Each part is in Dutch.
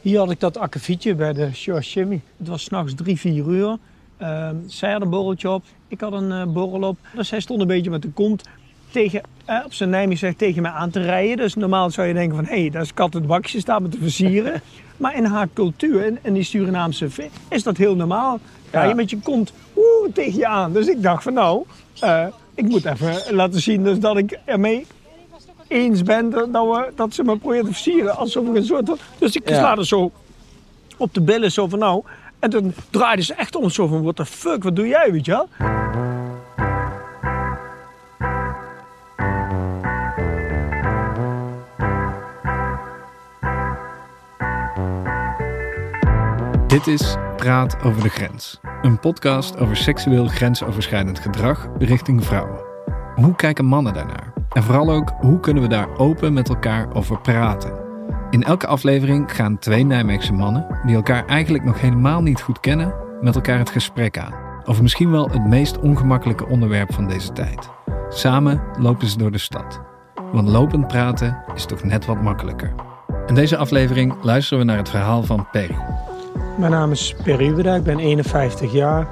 Hier had ik dat akkefietje bij de Jimmy. Het was s'nachts drie, vier uur. Uh, zij had een borreltje op, ik had een uh, borrel op. Dus zij stond een beetje met de kont tegen, eh, op zijn Nijmegen tegen mij aan te rijden. Dus normaal zou je denken van, hé, hey, daar is kat het bakje, staat me te versieren. maar in haar cultuur, in, in die Surinaamse is dat heel normaal. Ja, je met je kont oeh, tegen je aan. Dus ik dacht van, nou, uh, ik moet even laten zien dus dat ik ermee eens ben dat, we, dat ze me proberen te versieren. Alsof ik een soort... Dus ik sla er zo op de billen, zo van nou... En toen draaide ze echt om zo van, what the fuck, wat doe jij, weet je wel? Dit is Praat over de Grens. Een podcast over seksueel grensoverschrijdend gedrag richting vrouwen. Hoe kijken mannen daarnaar? En vooral ook, hoe kunnen we daar open met elkaar over praten? In elke aflevering gaan twee Nijmeegse mannen, die elkaar eigenlijk nog helemaal niet goed kennen, met elkaar het gesprek aan. Over misschien wel het meest ongemakkelijke onderwerp van deze tijd. Samen lopen ze door de stad. Want lopend praten is toch net wat makkelijker. In deze aflevering luisteren we naar het verhaal van Perry. Mijn naam is Perry Uweda, ik ben 51 jaar.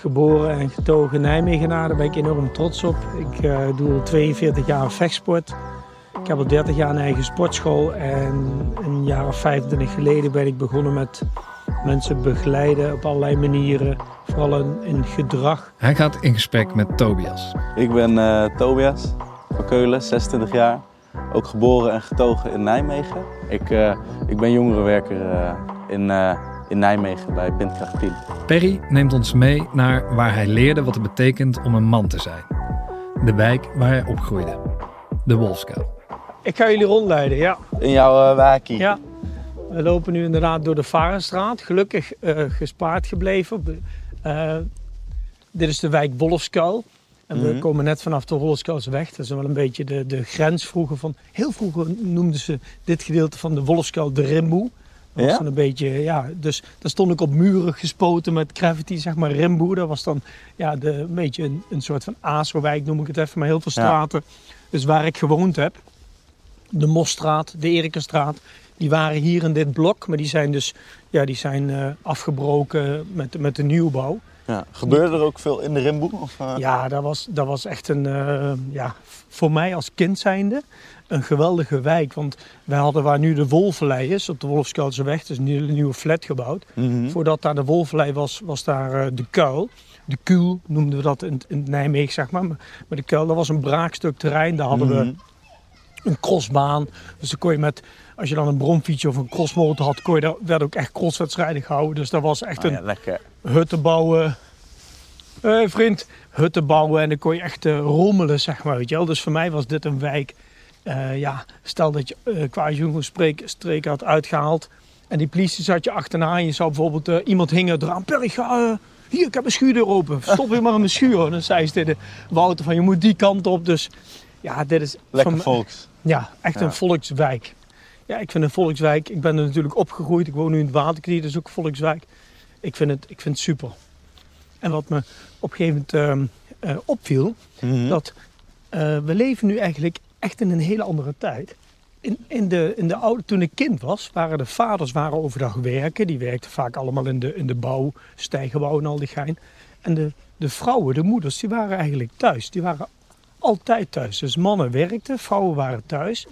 Geboren en getogen Nijmegenaar, daar ben ik enorm trots op. Ik uh, doe al 42 jaar vechtsport. Ik heb al 30 jaar een eigen sportschool en een jaar of 25 geleden ben ik begonnen met mensen begeleiden op allerlei manieren, vooral in, in gedrag. Hij gaat in gesprek met Tobias. Ik ben uh, Tobias van Keulen, 26 jaar. Ook geboren en getogen in Nijmegen. Ik, uh, ik ben jongerenwerker uh, in, in Nijmegen bij Pintkracht 10. Perry neemt ons mee naar waar hij leerde wat het betekent om een man te zijn. De wijk waar hij opgroeide. De Wolfskuil. Ik ga jullie rondleiden, ja. In jouw uh, wijkie? Ja. We lopen nu inderdaad door de Varenstraat. Gelukkig uh, gespaard gebleven. Uh, dit is de wijk Wolfskuil. En we mm komen net vanaf de Wolfskuilsweg. Dat is wel een beetje de, de grens vroeger van... Heel vroeger noemden ze dit gedeelte van de Wolfskuil de Rimboe. Dat was ja? dan een beetje, ja, dus daar stond ik op muren gespoten met graffiti, zeg maar, Rimboe. Dat was dan ja, de, een beetje een, een soort van Azerwijk, noem ik het even, maar heel veel straten. Ja. Dus waar ik gewoond heb de Mosstraat, de Erikenstraat. Die waren hier in dit blok, maar die zijn dus ja, die zijn, uh, afgebroken met, met de nieuwbouw. Ja, gebeurde er ook veel in de Rimboe? Of, uh... Ja, dat was, dat was echt een, uh, ja, voor mij als kind zijnde, een geweldige wijk. Want wij hadden waar nu de Wolvenlei is, op de Wolfskuilseweg, dus een nieuwe flat gebouwd. Mm -hmm. Voordat daar de Wolvenlei was, was daar de Kuil. De Kuil noemden we dat in, in Nijmegen, zeg maar. Maar de Kuil, dat was een braakstuk terrein. Daar hadden mm -hmm. we een crossbaan. Dus dan kon je met, als je dan een bromfietsje of een crossmotor had, kon je daar, werd ook echt crosswedstrijden gehouden. Dus dat was echt oh ja, een lekker. hutten bouwen. Uh, vriend, hutten bouwen en dan kon je echt uh, rommelen, zeg maar. Weet je wel? Dus voor mij was dit een wijk. Uh, ja, stel dat je uh, qua streek had uitgehaald en die politie zat je achterna en je zou bijvoorbeeld iemand hingen eraan. Perry, ga, hier, ik heb een schuurdeur open. Stop je maar in mijn schuur. En dan zei ze tegen Wouter van, je moet die kant op. Dus ja, dit is... Lekker van, volks. Ja, echt ja. een volkswijk. Ja, ik vind een volkswijk. Ik ben er natuurlijk opgegroeid. Ik woon nu in het Waterknie, dat is ook een volkswijk. Ik vind het, ik vind het super. En wat me op een gegeven moment uh, opviel, mm -hmm. dat we leven nu eigenlijk echt in een hele andere tijd. In, in, de, in de oude, toen ik kind was, waren de vaders waren overdag werken. Die werkten vaak allemaal in de, in de bouw, stijgenbouw en al die gein. En de, de vrouwen, de moeders, die waren eigenlijk thuis. Die waren altijd thuis. Dus mannen werkten, vrouwen waren thuis.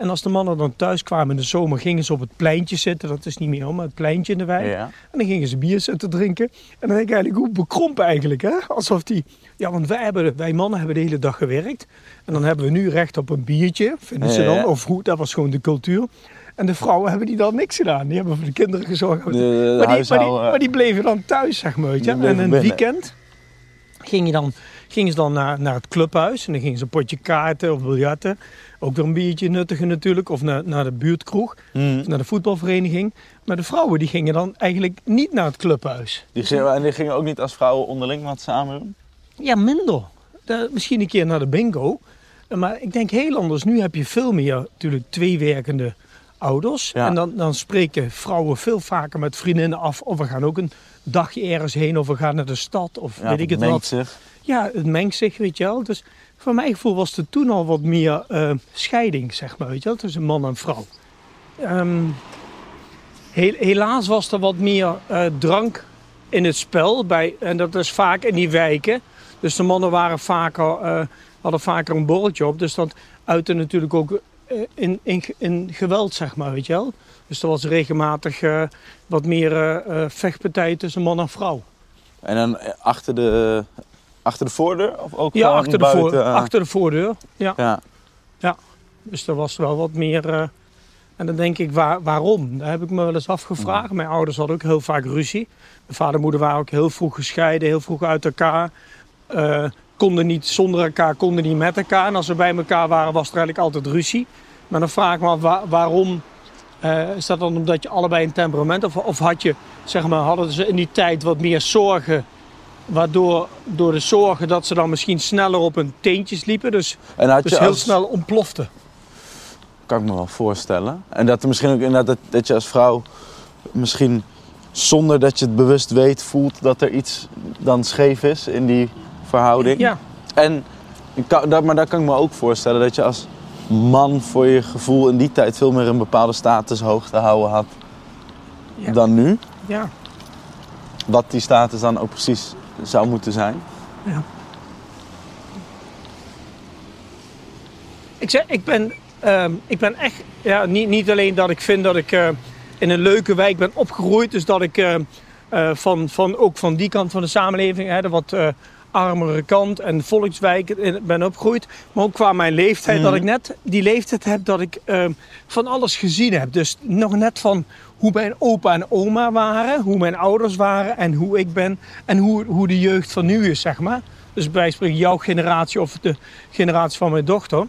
En als de mannen dan thuis kwamen in de zomer, gingen ze op het pleintje zitten. Dat is niet meer maar het pleintje in de wijk. Ja. En dan gingen ze bier zitten drinken. En dan denk ik eigenlijk, hoe bekrompen eigenlijk, hè? Alsof die... Ja, want wij, hebben, wij mannen hebben de hele dag gewerkt. En dan hebben we nu recht op een biertje, vinden ze dan. Ja. Of goed, dat was gewoon de cultuur. En de vrouwen hebben die dan niks gedaan. Die hebben voor de kinderen gezorgd. De, de maar, die, maar, die, maar die bleven dan thuis, zeg maar. En een binnen. weekend ging je dan, gingen ze dan naar, naar het clubhuis. En dan gingen ze een potje kaarten of biljarten. Ook weer een biertje nuttigen natuurlijk. Of naar, naar de buurtkroeg. Of naar de voetbalvereniging. Maar de vrouwen die gingen dan eigenlijk niet naar het clubhuis. Die, gingen- en die gingen ook niet als vrouwen onderling wat samen doen? Ja, minder. Misschien een keer naar de bingo. Maar ik denk heel anders. Nu heb je veel meer natuurlijk twee werkende ouders. Ja. En dan, dan spreken vrouwen veel vaker met vriendinnen af. Of we gaan ook een dagje ergens heen. Of we gaan naar de stad. Of Ja, weet ik het wat. zich. Ja, het mengt zich, weet je wel. Dus voor mijn gevoel was er toen al wat meer eh, scheiding, zeg maar, weet je wel. Tussen man en vrouw. Ehm, He- helaas was er wat meer eh, drank in het spel. Bij, en dat is vaak in die wijken. Dus de mannen waren vaker, eh, hadden vaker een borreltje op. Dus dat uitte natuurlijk ook eh, in, in, geweld, zeg maar, weet je wel. Dus er was regelmatig wat meer vechtpartijen tussen man en vrouw. En dan achter de, achter de voordeur? Of ook Ja, achter de, buiten? voor, ah. achter de voordeur. Ja. Ja. Dus er was wel wat meer. eh, en dan denk ik, waar, waarom? Daar heb ik me wel eens afgevraagd. Mijn ouders hadden ook heel vaak ruzie. Mijn vader en moeder waren ook heel vroeg gescheiden, heel vroeg uit elkaar. Eh, konden niet zonder elkaar, konden niet met elkaar. En als we bij elkaar waren, was er eigenlijk altijd ruzie. Maar dan vraag ik me af, waar- waarom? eh, is dat dan omdat je allebei een temperament... Of, of had je, zeg maar, hadden ze in die tijd wat meer zorgen... Waardoor door de zorgen dat ze dan misschien sneller op hun teentjes liepen. Dus, En had dus heel als, snel ontplofte. kan ik me wel voorstellen. En dat er misschien ook inderdaad dat, dat je als vrouw misschien zonder dat je het bewust weet voelt dat er iets dan scheef is in die verhouding. Ja, En maar daar kan ik me ook voorstellen dat je als man voor je gevoel in die tijd veel meer een bepaalde status hoog te houden had Ja. dan nu. ja. Wat die status dan ook precies zou moeten zijn. Ik zeg, ik ben, ehm, ik ben echt, ja, niet, niet alleen dat ik vind dat ik eh, in een leuke wijk ben opgegroeid, dus dat ik eh, eh, van, van, ook van die kant van de samenleving, hè, de wat armere kant en volkswijk ben opgegroeid, maar ook qua mijn leeftijd, Mhm. dat ik net die leeftijd heb dat ik ehm, van alles gezien heb. Dus nog net van hoe mijn opa en oma waren, hoe mijn ouders waren en hoe ik ben en hoe, hoe de jeugd van nu is, zeg maar. Dus bij spreken jouw generatie of de generatie van mijn dochter.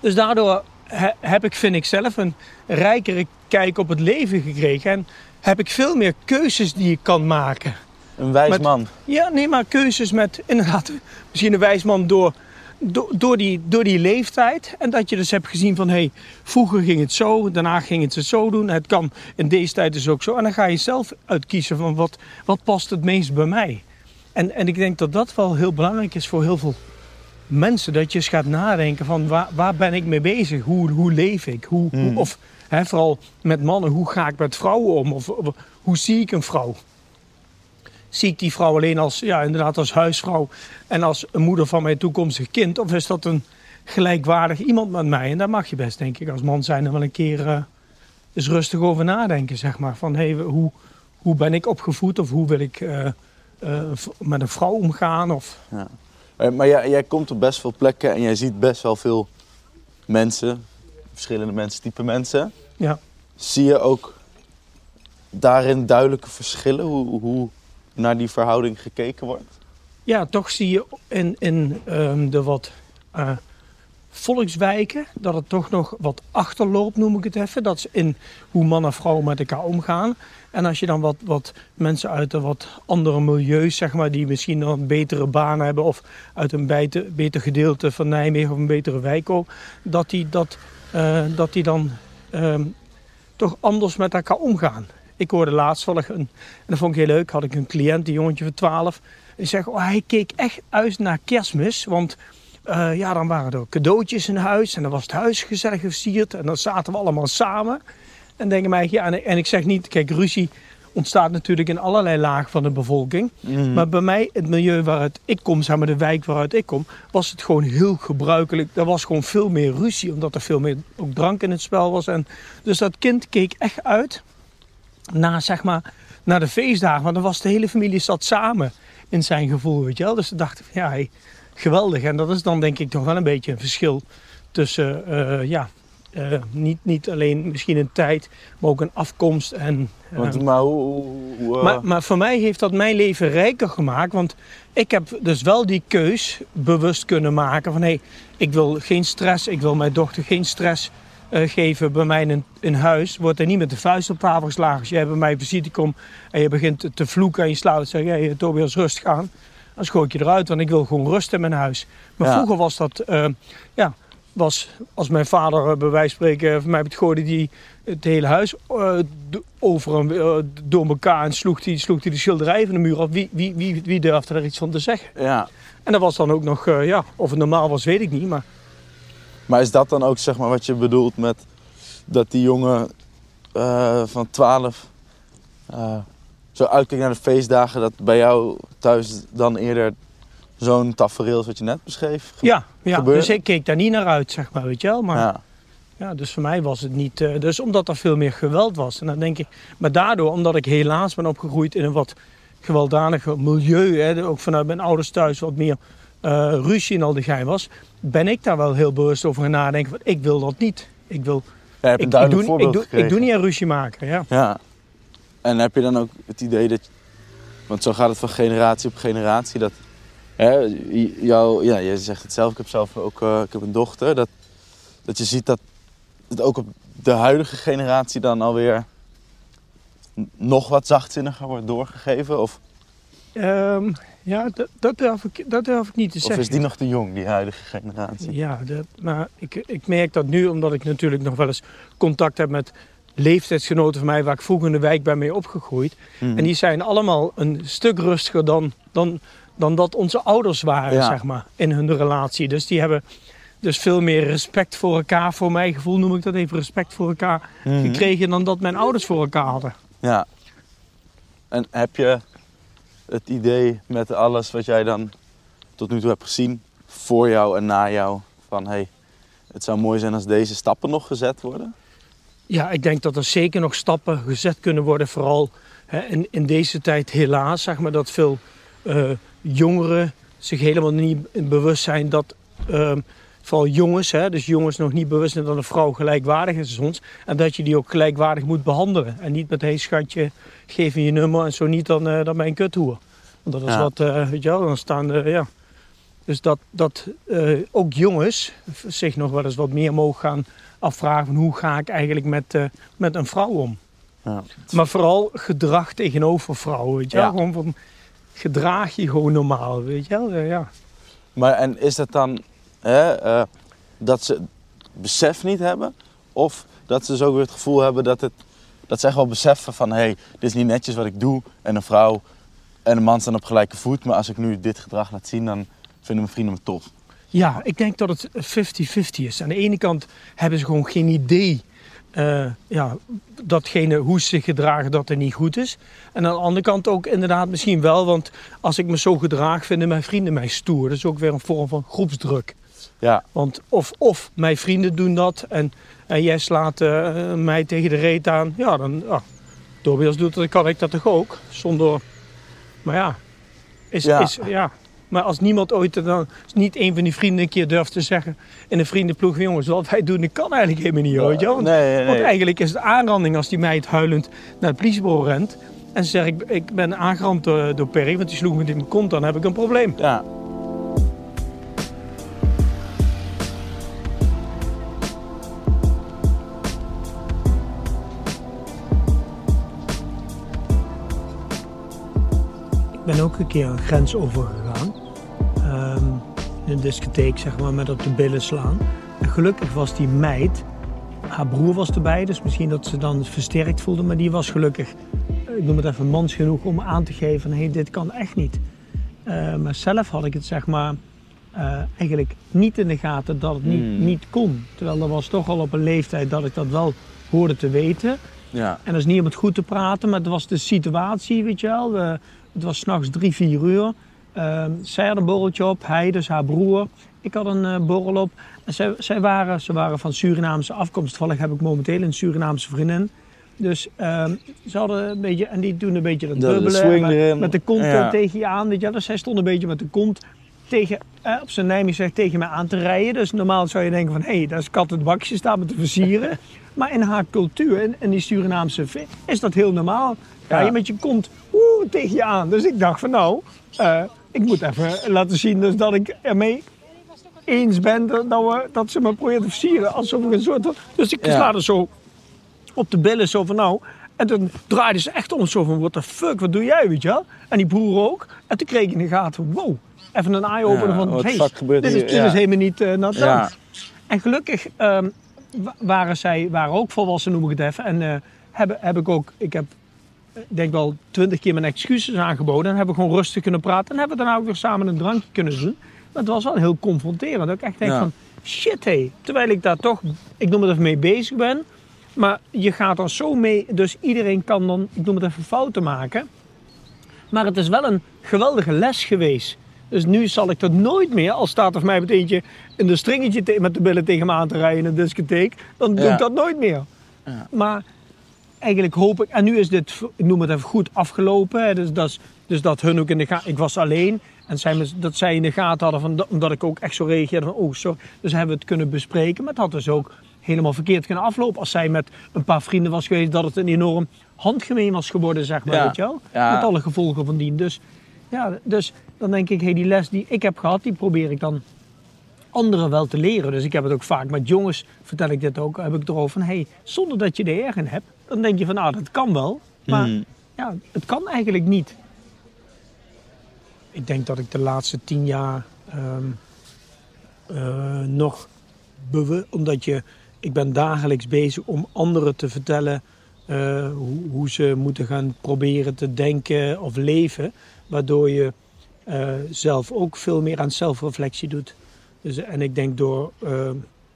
Dus daardoor he- heb ik, vind ik zelf, een rijkere kijk op het leven gekregen. En heb ik veel meer keuzes die ik kan maken. Een wijs Met- man. Ja, nee, maar keuzes met inderdaad misschien een wijsman door, door, door, die, door die leeftijd. En dat je dus hebt gezien van, hé, hey, vroeger ging het zo, daarna ging het zo doen. Het kan in deze tijd dus ook zo. En dan ga je zelf uitkiezen van wat, wat past het meest bij mij. En, en ik denk dat dat wel heel belangrijk is voor heel veel mensen. Dat je eens gaat nadenken van, waar, waar ben ik mee bezig? Hoe, hoe leef ik? Hoe, hoe- Hmm. of hè, vooral met mannen, hoe ga ik met vrouwen om? Of, of hoe zie ik een vrouw? Zie ik die vrouw alleen als, ja, inderdaad als huisvrouw en als een moeder van mijn toekomstig kind? Of is dat een gelijkwaardig iemand met mij? En daar mag je best, denk ik, als man zijn er wel een keer eh, eens rustig over nadenken, zeg maar. Van, hey, hoe, hoe ben ik opgevoed of hoe wil ik eh, eh, met een vrouw omgaan? Of, Eh, Maar jij, jij komt op best veel plekken en jij ziet best wel veel mensen, verschillende mensen, type mensen. ja. Zie je ook daarin duidelijke verschillen, hoe, hoe naar die verhouding gekeken wordt? ja, toch zie je in, in ehm, de wat eh, volkswijken dat het toch nog wat achterloopt, noem ik het even. Dat is in hoe man en vrouw met elkaar omgaan. En als je dan wat, wat mensen uit een wat andere milieus, zeg maar, die misschien een betere baan hebben of uit een beter, beter gedeelte van Nijmegen of een betere wijk ook, dat die, dat, eh, dat die dan ehm, toch anders met elkaar omgaan. Ik hoorde laatst wel een, en dat vond ik heel leuk, had ik een cliënt, een jongetje van 12. Die zegt, oh, hij keek echt uit naar kerstmis, want eh, ja, dan waren er cadeautjes in huis en dan was het huis gezellig versierd en dan zaten we allemaal samen. En denken mij, ja, en, en ik zeg niet, kijk, ruzie ontstaat natuurlijk in allerlei lagen van de bevolking. Maar bij mij, het milieu waaruit ik kom, zeg maar de wijk waaruit ik kom, was het gewoon heel gebruikelijk. Er was gewoon veel meer ruzie, omdat er veel meer ook drank in het spel was. En dus dat kind keek echt uit naar, zeg maar, naar de feestdagen. Want dan was de hele familie zat samen in zijn gevoel, weet je wel. Dus ze dachten van, ja, hey, geweldig. En dat is dan denk ik toch wel een beetje een verschil tussen, eh, ja, eh, niet, niet alleen misschien een tijd, maar ook een afkomst en... eh, Want, maar hoe... hoe- maar, maar voor mij heeft dat mijn leven rijker gemaakt. Want ik heb dus wel die keus bewust kunnen maken van hé, hey, ik wil geen stress, ik wil mijn dochter geen stress eh, geven bij mij in, in huis. Wordt er niet met de vuist op tafel geslagen. Als jij bij mij op visite komt en je begint te- vloeken en je slaat en zeg je, hey, Tobias, rustig aan. Dan schoot je eruit, want ik wil gewoon rust in mijn huis. Maar Ja. vroeger was dat, eh, ja, was als mijn vader eh, bij wijze van spreken van mij gooide die het hele huis over en door elkaar en sloeg die, sloeg die de schilderij van de muur af. Wie, wie, wie, wie durfde daar iets van te zeggen? Ja, En dat was dan ook nog, ja, of het normaal was, weet ik niet. Maar maar is dat dan ook zeg maar wat je bedoelt met dat die jongen eh, van 12 eh, zo uitkijkt naar de feestdagen, dat bij jou thuis dan eerder zo'n tafereel wat je net beschreef? Ja, ja. Gebeurde? dus ik keek daar niet naar uit, zeg maar, weet je wel. Maar ja. Ja. dus voor mij was het niet... eh, dus omdat er veel meer geweld was. En dan denk ik... Maar daardoor, omdat ik helaas ben opgegroeid in een wat gewelddadiger milieu... Hè, ook vanuit mijn ouders thuis wat meer ruzie en al de gein was... ben ik daar wel heel bewust over gaan nadenken. Van, ik wil dat niet. Ik wil... Ja, Ik, een duidelijk ik, doe, voorbeeld ik, doe, ik doe niet aan ruzie maken, ja. Ja. En heb je dan ook het idee dat... Want zo gaat het van generatie op generatie. Dat, hè, jou, ja, je zegt het zelf, ik heb zelf ook eh, ik heb een dochter. Dat, dat je ziet dat het ook op de huidige generatie dan alweer nog wat zachtzinniger wordt doorgegeven. Of, Ehm, ja, dat, dat, durf ik, dat durf ik niet te of zeggen. is die nog te jong, die huidige generatie? Ja, dat, maar ik, ik merk dat nu omdat ik natuurlijk nog wel eens contact heb met leeftijdsgenoten van mij waar ik vroeger in de wijk ben mee opgegroeid. Mhm. En die zijn allemaal een stuk rustiger dan, dan, dan dat onze ouders waren, Ja. zeg maar, in hun relatie. Dus die hebben dus veel meer respect voor elkaar, voor mijn gevoel noem ik dat even, respect voor elkaar Mhm. gekregen dan dat mijn ouders voor elkaar hadden. Ja. En heb je het idee met alles wat jij dan tot nu toe hebt gezien, voor jou en na jou, van hey, het zou mooi zijn als deze stappen nog gezet worden? Ja, ik denk dat er zeker nog stappen gezet kunnen worden. Vooral hè, in, in deze tijd helaas, zeg maar, dat veel eh, jongeren zich helemaal niet bewust zijn dat... ehm, vooral jongens, hè, dus jongens nog niet bewust zijn dat een vrouw gelijkwaardig is als ons. En dat je die ook gelijkwaardig moet behandelen. En niet met, hé schatje, geef me je nummer en zo niet, dan, eh dan ben je een kuthoer. Want dat is Ja. wat, eh, weet je wel, dan staan, eh, ja... Dus dat, dat eh, ook jongens zich nog wel eens wat meer mogen gaan afvragen van hoe ga ik eigenlijk met, met een vrouw om. Ja. Maar vooral gedrag tegenover vrouwen, weet je wel. Ja. Gewoon van, gedraag je gewoon normaal, weet je wel. Ja. Maar en is dat dan eh, dat ze besef niet hebben? Of dat ze dus ook weer het gevoel hebben dat, het, dat ze echt wel beseffen van... hé, hey, dit is niet netjes wat ik doe. En een vrouw en een man staan op gelijke voet. Maar als ik nu dit gedrag laat zien, dan vinden mijn vrienden me tof. ja, ik denk dat het 50-50 is. Aan de ene kant hebben ze gewoon geen idee... eh, ja, datgene hoe ze zich gedragen, dat het niet goed is. En aan de andere kant ook inderdaad misschien wel. Want als ik me zo gedraag, vinden mijn vrienden mij stoer. Dat is ook weer een vorm van groepsdruk. Ja, Want of, of mijn vrienden doen dat en, en jij slaat eh, mij tegen de reet aan. Ja, dan ja, Tobias doet dat, dan kan ik dat toch ook. Zonder, maar ja, is, Ja. Is, ja. Maar als niemand ooit, dan, als niet een van die vrienden een keer durft te zeggen in een vriendenploeg, jongens, wat wij doen, dat kan eigenlijk helemaal niet, je wel. Want, nee, nee. want eigenlijk is het aanranding als die meid huilend naar het politiebureau rent en ze zegt, ik, ik ben aangerand door, door Perry, want die sloeg me in mijn kont, dan heb ik een probleem. Ja. Ben ook een keer een grens overgegaan. Ehm, in een discotheek, zeg maar, met op de billen slaan. En gelukkig was die meid, haar broer was erbij, dus misschien dat ze dan versterkt voelde. Maar die was gelukkig, ik noem het even mans genoeg om aan te geven: hé, hey, dit kan echt niet. Eh, maar zelf had ik het, zeg maar, eh, eigenlijk niet in de gaten dat het niet, Hmm. niet kon. Terwijl dat was toch al op een leeftijd dat ik dat wel hoorde te weten. Ja. En dat is niet om het goed te praten, maar het was de situatie, weet je wel. We- het was s'nachts drie, vier uur. Ehm, zij had een borreltje op, hij dus haar broer. Ik had een eh, borrel op. En zij, zij waren, ze waren van Surinaamse afkomst. Toevallig heb ik momenteel een Surinaamse vriendin. Dus ehm, ze hadden een beetje, en die doen een beetje dat swing met, met de kont eh, Ja. tegen je aan, weet je wel. Dus zij stond een beetje met de kont tegen, eh, op zijn Nijmegen zegt tegen mij aan te rijden. Dus normaal zou je denken van, hé, hey, daar is kat het bakje, staat me te versieren. maar in haar cultuur, in, in die Surinaamse is dat heel normaal. Ja. je met je kont oeh, tegen je aan. Dus ik dacht van, nou, eh, ik moet even laten zien dus dat ik ermee eens ben dat, we, dat ze me proberen te versieren. Alsof ik een soort... van- Dus ik sla er zo op de billen zo van nou. En toen draaide ze echt om zo van, what the fuck, wat doe jij, weet je wel? En die broer ook. En toen kreeg ik in de gaten, wow, even een eye-opener Ja, van, hey, dit, is, dit Ja. is helemaal niet uh, nat Ja. En gelukkig ehm, wa- waren zij waren ook volwassen, noem ik het even. En eh, heb, heb ik ook, ik heb ik denk wel twintig keer mijn excuses aangeboden. En hebben we gewoon rustig kunnen praten. En hebben we daarna ook weer samen een drankje kunnen doen. Maar het was wel heel confronterend. Dat ik echt denk Ja. van, shit hé. Terwijl ik daar toch, ik noem het even mee bezig ben. Maar je gaat er zo mee, dus iedereen kan dan, ik noem het even, fouten maken. Maar het is wel een geweldige les geweest. Dus nu zal ik dat nooit meer, als staat voor mij met eentje in de stringetje te- met de billen tegen me aan te rijden in een discotheek, dan doe Ja. ik dat nooit meer. Ja. Maar eigenlijk hoop ik, en nu is dit, ik noem het even goed, afgelopen. Hè, dus, dat is- dus dat hun ook in de gaten, ik was alleen. En zij, dat zij in de gaten hadden, van, omdat ik ook echt zo reageerde van, oh sorry. Dus hebben we het kunnen bespreken. Maar het had dus ook helemaal verkeerd kunnen aflopen. Als zij met een paar vrienden was geweest, dat het een enorm handgemeen was geworden, zeg maar, Ja. weet je wel. Ja. Met alle gevolgen van dien. Dus, ja, dus dan denk ik, hey, die les die ik heb gehad, die probeer ik dan anderen wel te leren. Dus ik heb het ook vaak met jongens, vertel ik dit ook, heb ik erover van, hey, zonder dat je er erg in hebt, dan denk je van, nou, dat kan wel. Maar Mhm. ja, het kan eigenlijk niet. Ik denk dat ik de laatste tien jaar ehm, eh, nog omdat je, ik ben dagelijks bezig om anderen te vertellen eh, hoe, hoe ze moeten gaan proberen te denken of leven, waardoor je eh, zelf ook veel meer aan zelfreflectie doet. Dus, en ik denk door, eh,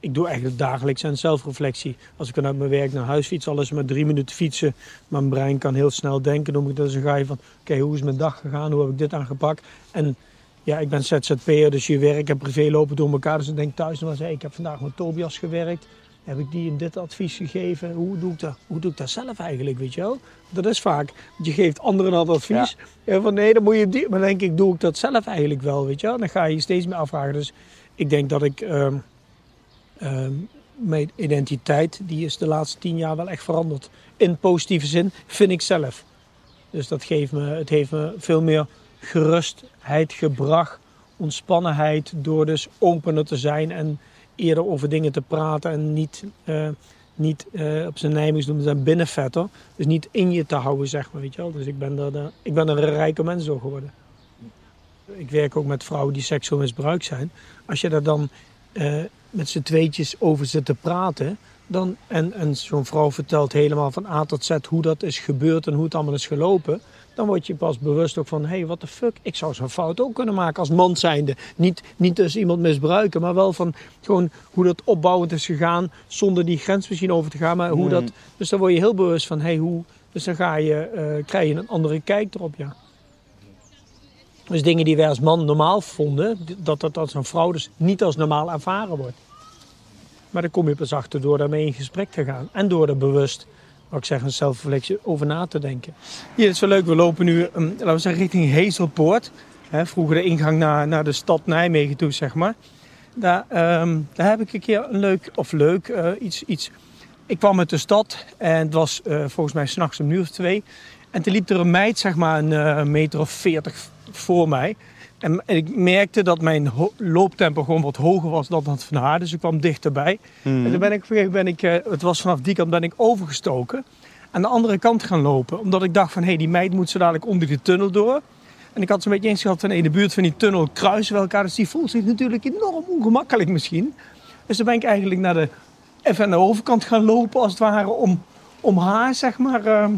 ik doe eigenlijk dagelijks aan zelfreflectie. Als ik vanuit mijn werk naar huis fiets, al is maar drie minuten fietsen, mijn brein kan heel snel denken. Dan moet ik een ga je van, oké, hoe is mijn dag gegaan? Hoe heb ik dit aangepakt? En ja, ik ben ZZP'er, dus je werk en privé lopen door elkaar. Dus ik denk thuis nog wel eens, hey, ik heb vandaag met Tobias gewerkt. Heb ik die in dit advies gegeven? Hoe doe ik dat, hoe doe ik dat zelf eigenlijk, weet je wel? Dat is vaak, je geeft anderen dat advies. Ja. van nee, dan moet je die. Maar dan denk ik, doe ik dat zelf eigenlijk wel, weet je wel? Dan ga je je steeds meer afvragen. Dus ik denk dat ik... ehm, ehm, mijn identiteit, die is de laatste tien jaar wel echt veranderd. In positieve zin, vind ik zelf. Dus dat geeft me, het heeft me veel meer gerustheid gebracht, ontspannenheid, door dus opener te zijn en eerder over dingen te praten en niet, eh, niet eh, op zijn Nijmeegs noemen ze dat binnenvetter. Dus niet in je te houden, zeg maar, weet je wel. Dus ik ben er, ik ben een rijke mens door geworden. Ik werk ook met vrouwen die seksueel misbruikt zijn. Als je daar dan eh, met z'n tweetjes over zit te praten... Dan, en, en zo'n vrouw vertelt helemaal van A tot Z hoe dat is gebeurd en hoe het allemaal is gelopen... dan word je pas bewust ook van, hé, hey, what the fuck, ik zou zo'n fout ook kunnen maken als man zijnde. Niet, niet dus iemand misbruiken, maar wel van gewoon hoe dat opbouwend is gegaan... zonder die grens misschien over te gaan, maar hoe Mm. dat... Dus dan word je heel bewust van, hé, hey, hoe... Dus dan ga je, eh, krijg je een andere kijk erop, ja. Dus dingen die wij als man normaal vonden, dat dat als een vrouw dus niet als normaal ervaren wordt. Maar daar kom je pas achter door daarmee in gesprek te gaan. En door er bewust, wat ik zeg, een zelfreflectie over na te denken. Hier is wel leuk, we lopen nu, um, laten we zeggen, richting Hezelpoort. Hè, vroeger de ingang naar, naar de stad Nijmegen toe, zeg maar. Daar, ehm, daar heb ik een keer een leuk, of leuk, eh, iets, iets... Ik kwam uit de stad en het was eh, volgens mij s'nachts een uur of twee. En toen liep er een meid, zeg maar een eh, meter of veertig voor mij. En, ik merkte dat mijn looptempo gewoon wat hoger was dan dat van haar. Dus ik kwam dichterbij. Mhm. En toen ben ik, op een gegeven moment ben ik, eh, het was vanaf die kant ben ik overgestoken. Aan de andere kant gaan lopen. Omdat ik dacht van, hé, hey, die meid moet zo dadelijk onder die tunnel door. En ik had zo'n beetje eens gehad van, hé, de buurt van die tunnel kruisen we elkaar. Dus die voelt zich natuurlijk enorm ongemakkelijk misschien. Dus toen ben ik eigenlijk naar de, even aan de overkant gaan lopen, als het ware, om, om haar, zeg maar, ehm,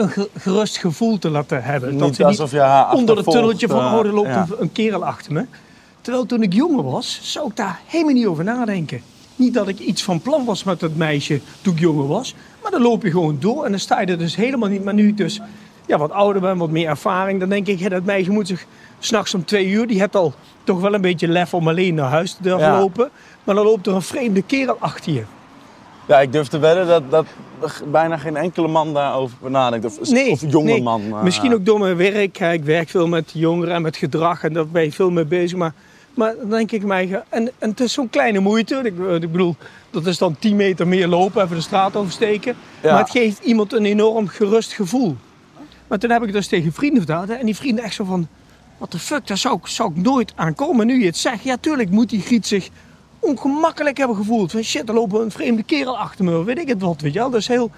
een ge- gerust gevoel te laten hebben. Dat Niet niet alsof je onder het tunneltje van, oh, er loopt ja. een, kerel achter me. Terwijl toen ik jonger was, zou ik daar helemaal niet over nadenken. Niet dat ik iets van plan was met dat meisje toen ik jonger was. Maar dan loop je gewoon door en dan sta je er dus helemaal niet. Maar nu ik dus ja, wat ouder ben, wat meer ervaring, dan denk ik, ja, dat meisje moet zich s'nachts om twee uur, die heeft al toch wel een beetje lef om alleen naar huis te durven Ja. lopen. Maar dan loopt er een vreemde kerel achter je. Ja, ik durf te wedden dat, dat bijna geen enkele man daarover nadenkt. Of, Nee, of jonge nee. man. eh. Misschien ook door mijn werk. Ik werk veel met jongeren en met gedrag en daar ben je veel mee bezig. Maar, maar dan denk ik mij, en, en het is zo'n kleine moeite. Ik, ik bedoel, dat is dan 10 meter meer lopen, even de straat oversteken. Ja. Maar het geeft iemand een enorm gerust gevoel. Maar toen heb ik dus tegen vrienden verteld. En die vrienden echt zo van, wat de fuck, daar zou ik, zou ik nooit aan komen. Nu je het zegt, ja tuurlijk moet die griet zich ongemakkelijk hebben gevoeld. Van shit, er loopt een vreemde kerel achter me, weet ik het wat, weet je wel. Dat is heel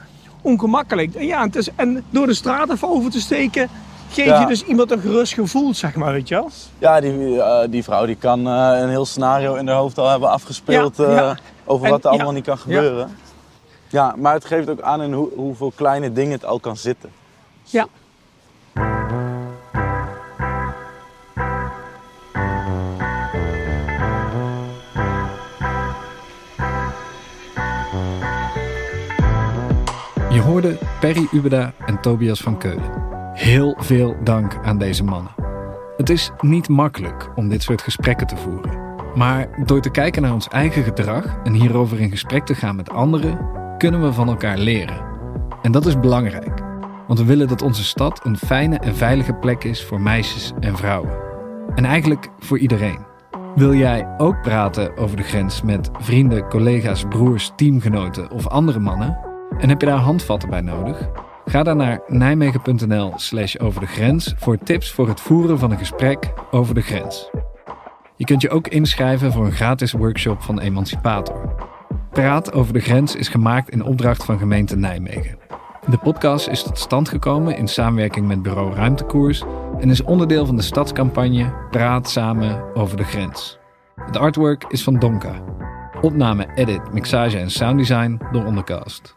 ongemakkelijk. En, ja, het is, en door de straat even over te steken, geef Ja. je dus iemand een gerust gevoel, zeg maar, weet je wel. Ja, die, eh, die vrouw die kan eh, een heel scenario in haar hoofd al hebben afgespeeld Ja, eh, over En- wat er allemaal niet kan gebeuren. Ja. maar het geeft ook aan in hoe, hoeveel kleine dingen het al kan zitten. Ja. Hoorde Perry Ubeda en Tobias van Keulen. Heel veel dank aan deze mannen. Het is niet makkelijk om dit soort gesprekken te voeren. Maar door te kijken naar ons eigen gedrag en hierover in gesprek te gaan met anderen, kunnen we van elkaar leren. En dat is belangrijk, want we willen dat onze stad een fijne en veilige plek is voor meisjes en vrouwen. En eigenlijk voor iedereen. Wil jij ook praten over de grens met vrienden, collega's, broers, teamgenoten of andere mannen? En heb je daar handvatten bij nodig? Ga dan naar nijmegen.nl/slash over de grens voor tips voor het voeren van een gesprek over de grens. Je kunt je ook inschrijven voor een gratis workshop van Emancipator. Praat over de grens is gemaakt in opdracht van gemeente Nijmegen. De podcast is tot stand gekomen in samenwerking met bureau Ruimtekoers en is onderdeel van de stadscampagne Praat samen over de grens. Het artwork is van Donka. Opname, edit, mixage en sounddesign door Ondercast.